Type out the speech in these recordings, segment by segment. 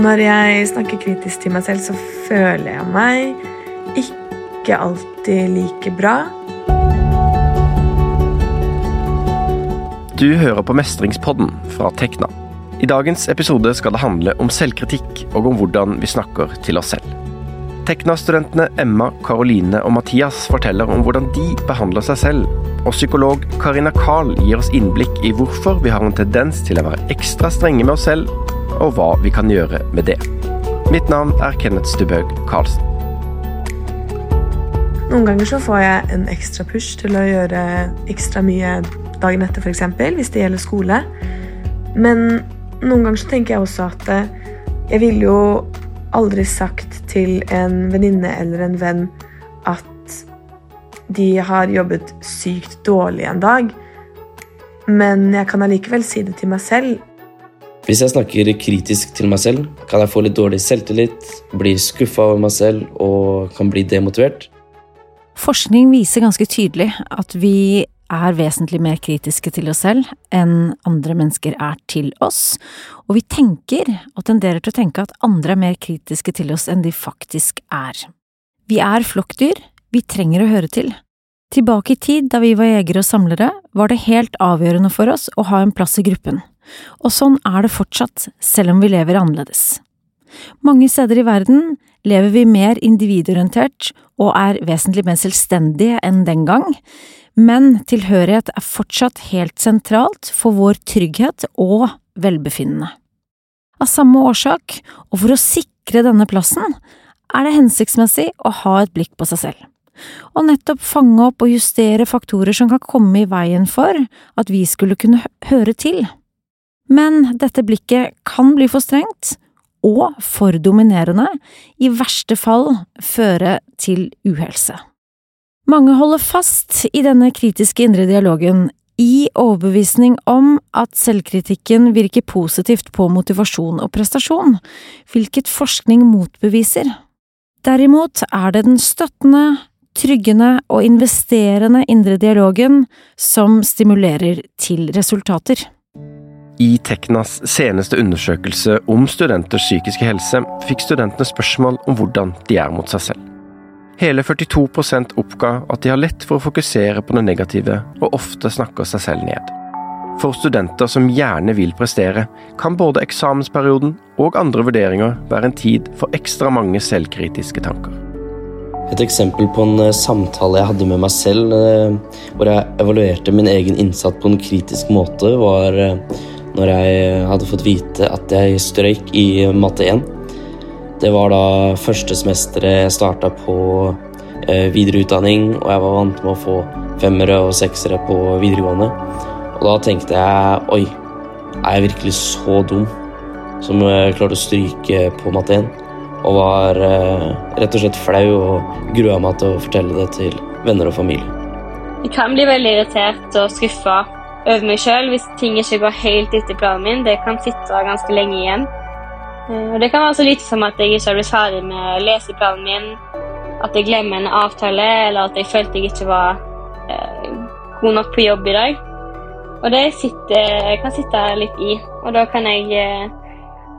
Når jeg snakker kritisk til meg selv, så føler jeg meg ikke alltid like bra. Du hører på Mestringspodden fra Tekna. I dagens episode skal det handle om selvkritikk og om hvordan vi snakker til oss selv. Tekna-studentene Emma, Karoline og Mathias forteller om hvordan de behandler seg selv. Og psykolog Karina Karl gir oss innblikk i hvorfor vi har en tendens til å være ekstra strenge med oss selv, og hva vi kan gjøre med det. Mitt navn er Kenneth Stubhaug Karlsen. Noen ganger så får jeg en ekstra push til å gjøre ekstra mye dagen etter, f.eks. hvis det gjelder skole. Men noen ganger så tenker jeg også at eh, jeg ville jo aldri sagt til en venninne eller en venn at de har jobbet sykt dårlig en dag. Men jeg kan allikevel si det til meg selv. Hvis jeg snakker kritisk til meg selv, kan jeg få litt dårlig selvtillit, bli skuffa over meg selv og kan bli demotivert. Forskning viser ganske tydelig at vi er vesentlig mer kritiske til oss selv enn andre mennesker er til oss, og vi tenker og tenderer til å tenke at andre er mer kritiske til oss enn de faktisk er. Vi er flokkdyr, vi trenger å høre til. Tilbake i tid, da vi var jegere og samlere, var det helt avgjørende for oss å ha en plass i gruppen, og sånn er det fortsatt, selv om vi lever annerledes. Mange steder i verden lever vi mer individorientert og er vesentlig mer selvstendige enn den gang, men tilhørighet er fortsatt helt sentralt for vår trygghet og velbefinnende. Av samme årsak, og for å sikre denne plassen, er det hensiktsmessig å ha et blikk på seg selv, og nettopp fange opp og justere faktorer som kan komme i veien for at vi skulle kunne høre til. Men dette blikket kan bli for strengt og for dominerende, i verste fall føre til uhelse. Mange holder fast i denne kritiske indre dialogen i overbevisning om at selvkritikken virker positivt på motivasjon og prestasjon, hvilket forskning motbeviser. Derimot er det den støttende, tryggende og investerende indre dialogen som stimulerer til resultater. I Teknas seneste undersøkelse om studenters psykiske helse fikk studentene spørsmål om hvordan de er mot seg selv. Hele 42% oppga at de har lett for å fokusere på det negative, og ofte snakker seg selv ned. For studenter som gjerne vil prestere, kan både eksamensperioden og andre vurderinger være en tid for ekstra mange selvkritiske tanker. Et eksempel på en eh, samtale jeg hadde med meg selv, eh, hvor jeg evaluerte min egen innsats på en kritisk måte, var eh, når jeg hadde fått vite at jeg strøyk i matte 1. Det var da første semesteret jeg starta på eh, videreutdanning, og jeg var vant med å få femmere og seksere på videregående. Og da tenkte jeg oi, er jeg virkelig så dum som jeg klarte å stryke på matte 1? Og var eh, rett og slett flau og grua meg til å fortelle det til venner og familie. Jeg kan bli veldig irritert og skuffa over meg sjøl hvis ting ikke går helt etter planen min. Det kan sitte ganske lenge igjen. Eh, og Det kan være så lite som at jeg ikke blitt ferdig med leseplanen min, at jeg glemmer en avtale, eller at jeg følte jeg ikke var eh, god nok på jobb i dag. Og det sitter, kan sitte litt i, og da kan jeg eh,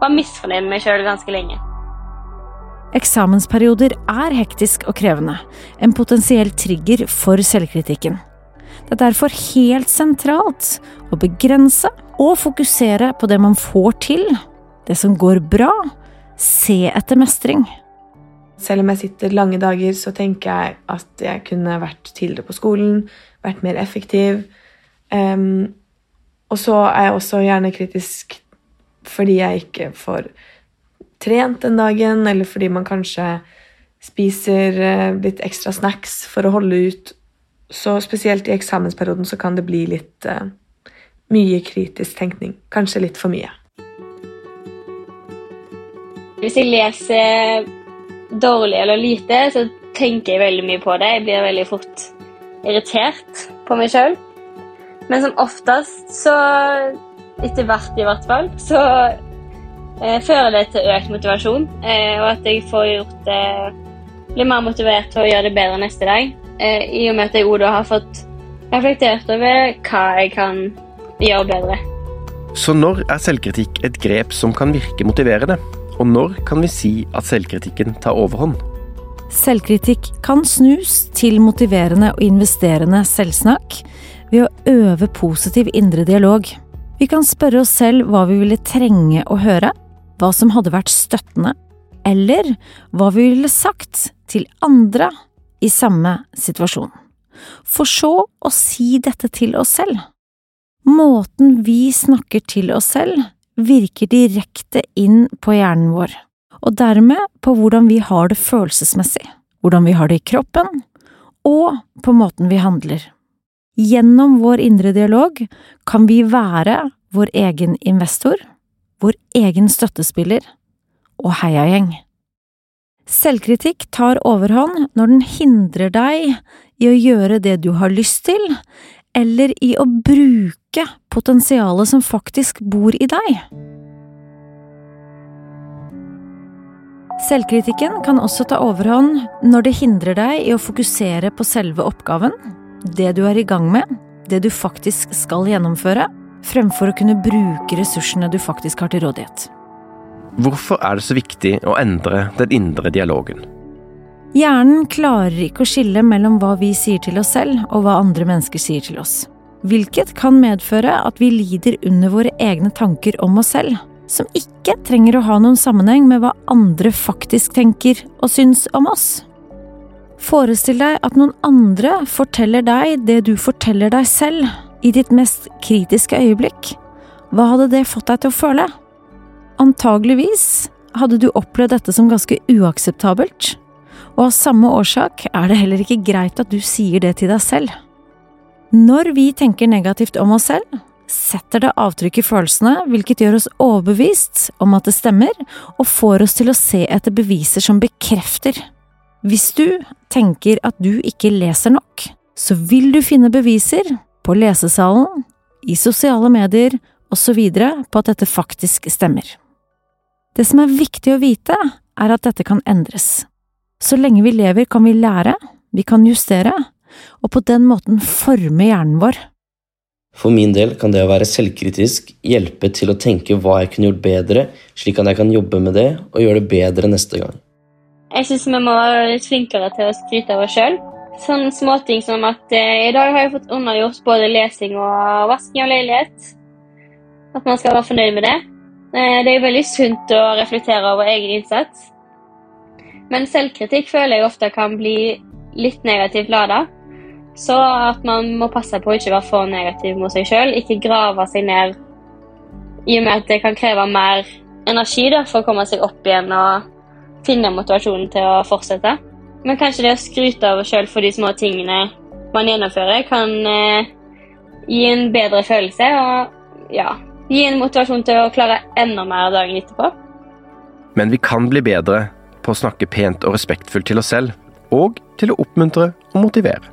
være misfornøyd med meg sjøl ganske lenge. Eksamensperioder er hektisk og krevende, en potensiell trigger for selvkritikken. Det er derfor helt sentralt å begrense og fokusere på det man får til, det som går bra, se etter mestring. Selv om jeg sitter lange dager, så tenker jeg at jeg kunne vært tidligere på skolen, vært mer effektiv. Um, og så er jeg også gjerne kritisk fordi jeg ikke får trent den dagen, eller fordi man kanskje spiser eh, litt ekstra snacks for å holde ut. Så spesielt i eksamensperioden så kan det bli litt uh, mye kritisk tenkning. Kanskje litt for mye. Hvis jeg leser dårlig eller lite, så tenker jeg veldig mye på det. Jeg blir veldig fort irritert på meg sjøl. Men som oftest, så etter hvert i hvert fall, så eh, fører det til økt motivasjon. Eh, og at jeg får gjort det Blir mer motivert til å gjøre det bedre neste dag. Eh, I og med at jeg òg har fått reflektert over hva jeg kan gjøre bedre. Så når er selvkritikk et grep som kan virke motiverende? og når kan vi si at selvkritikken tar overhånd? Selvkritikk kan snus til motiverende og investerende selvsnakk ved å øve positiv indre dialog. Vi kan spørre oss selv hva vi ville trenge å høre, hva som hadde vært støttende, eller hva vi ville sagt til andre i samme situasjon. For så å si dette til oss selv. Måten vi snakker til oss selv, virker direkte inn på hjernen vår, og dermed på hvordan vi har det følelsesmessig, hvordan vi har det i kroppen, og på måten vi handler. Gjennom vår indre dialog kan vi være vår egen investor, vår egen støttespiller og heiagjeng. Selvkritikk tar overhånd når den hindrer deg i å gjøre det du har lyst til, eller i å bruke potensialet som faktisk bor i deg. Selvkritikken kan også ta overhånd når det hindrer deg i å fokusere på selve oppgaven, det du er i gang med, det du faktisk skal gjennomføre, fremfor å kunne bruke ressursene du faktisk har til rådighet. Hvorfor er det så viktig å endre den indre dialogen? Hjernen klarer ikke å skille mellom hva vi sier til oss selv og hva andre mennesker sier til oss. Hvilket kan medføre at vi lider under våre egne tanker om oss selv, som ikke trenger å ha noen sammenheng med hva andre faktisk tenker og syns om oss. Forestill deg at noen andre forteller deg det du forteller deg selv i ditt mest kritiske øyeblikk. Hva hadde det fått deg til å føle? Antageligvis hadde du opplevd dette som ganske uakseptabelt, og av samme årsak er det heller ikke greit at du sier det til deg selv. Når vi tenker negativt om oss selv, setter det avtrykk i følelsene, hvilket gjør oss overbevist om at det stemmer, og får oss til å se etter beviser som bekrefter. Hvis du tenker at du ikke leser nok, så vil du finne beviser på lesesalen, i sosiale medier osv. på at dette faktisk stemmer. Det som er viktig å vite, er at dette kan endres. Så lenge vi lever, kan vi lære, vi kan justere, og på den måten forme hjernen vår. For min del kan det å være selvkritisk hjelpe til å tenke hva jeg kunne gjort bedre, slik at jeg kan jobbe med det og gjøre det bedre neste gang. Jeg syns vi må være litt flinkere til å skryte av oss sjøl. Sånne småting som at eh, i dag har jeg fått undergjort både lesing og vasking av leilighet. At man skal være fornøyd med det. Eh, det er veldig sunt å reflektere over egen innsats. Men selvkritikk føler jeg ofte kan bli litt negativt lada. Så at man må passe på å ikke være for negativ mot seg sjøl. Ikke grave seg ned i og med at det kan kreve mer energi da, for å komme seg opp igjen og finne motivasjonen til å fortsette. Men kanskje det å skryte av seg sjøl for de små tingene man gjennomfører, kan eh, gi en bedre følelse og ja, gi en motivasjon til å klare enda mer dagen etterpå. Men vi kan bli bedre på å snakke pent og respektfullt til oss selv, og til å oppmuntre og motivere.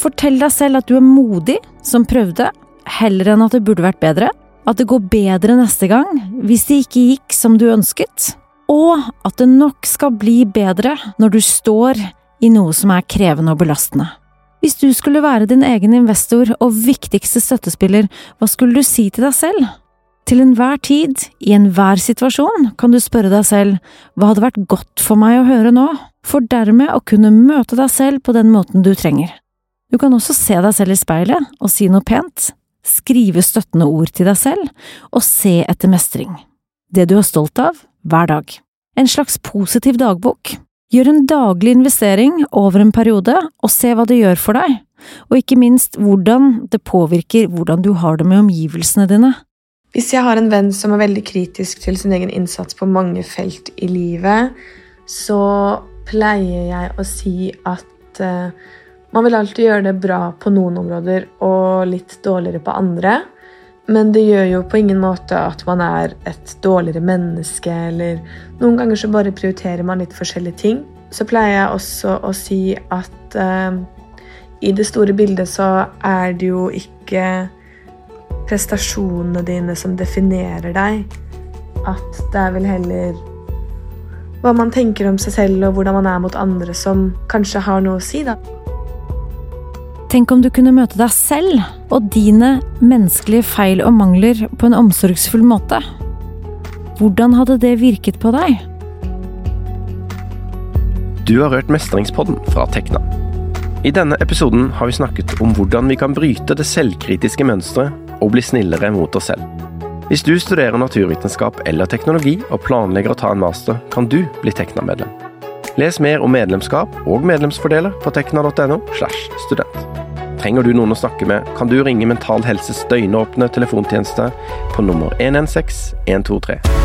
Fortell deg selv at du er modig som prøvde, heller enn at det burde vært bedre. At det går bedre neste gang hvis det ikke gikk som du ønsket. Og at det nok skal bli bedre når du står i noe som er krevende og belastende. Hvis du skulle være din egen investor og viktigste støttespiller, hva skulle du si til deg selv? Til enhver tid, i enhver situasjon, kan du spørre deg selv hva hadde vært godt for meg å høre nå, for dermed å kunne møte deg selv på den måten du trenger. Du kan også se deg selv i speilet og si noe pent, skrive støttende ord til deg selv og se etter mestring. Det du er stolt av, hver dag. En slags positiv dagbok. Gjør en daglig investering over en periode og se hva det gjør for deg, og ikke minst hvordan det påvirker hvordan du har det med omgivelsene dine. Hvis jeg har en venn som er veldig kritisk til sin egen innsats på mange felt i livet, så pleier jeg å si at uh, man vil alltid gjøre det bra på noen områder og litt dårligere på andre. Men det gjør jo på ingen måte at man er et dårligere menneske, eller Noen ganger så bare prioriterer man litt forskjellige ting. Så pleier jeg også å si at uh, i det store bildet så er det jo ikke prestasjonene dine som definerer deg. At det er vel heller hva man tenker om seg selv og hvordan man er mot andre, som kanskje har noe å si, da. Tenk om du kunne møte deg selv og dine menneskelige feil og mangler på en omsorgsfull måte. Hvordan hadde det virket på deg? Du har hørt Mestringspodden fra Tekna. I denne episoden har vi snakket om hvordan vi kan bryte det selvkritiske mønsteret og bli snillere mot oss selv. Hvis du studerer naturvitenskap eller teknologi og planlegger å ta en master, kan du bli Tekna-medlem. Les mer om medlemskap og medlemsfordeler på tekna.no. slash student. Trenger du noen å snakke med, kan du ringe Mental Helses døgnåpne telefontjeneste på nummer 116 123.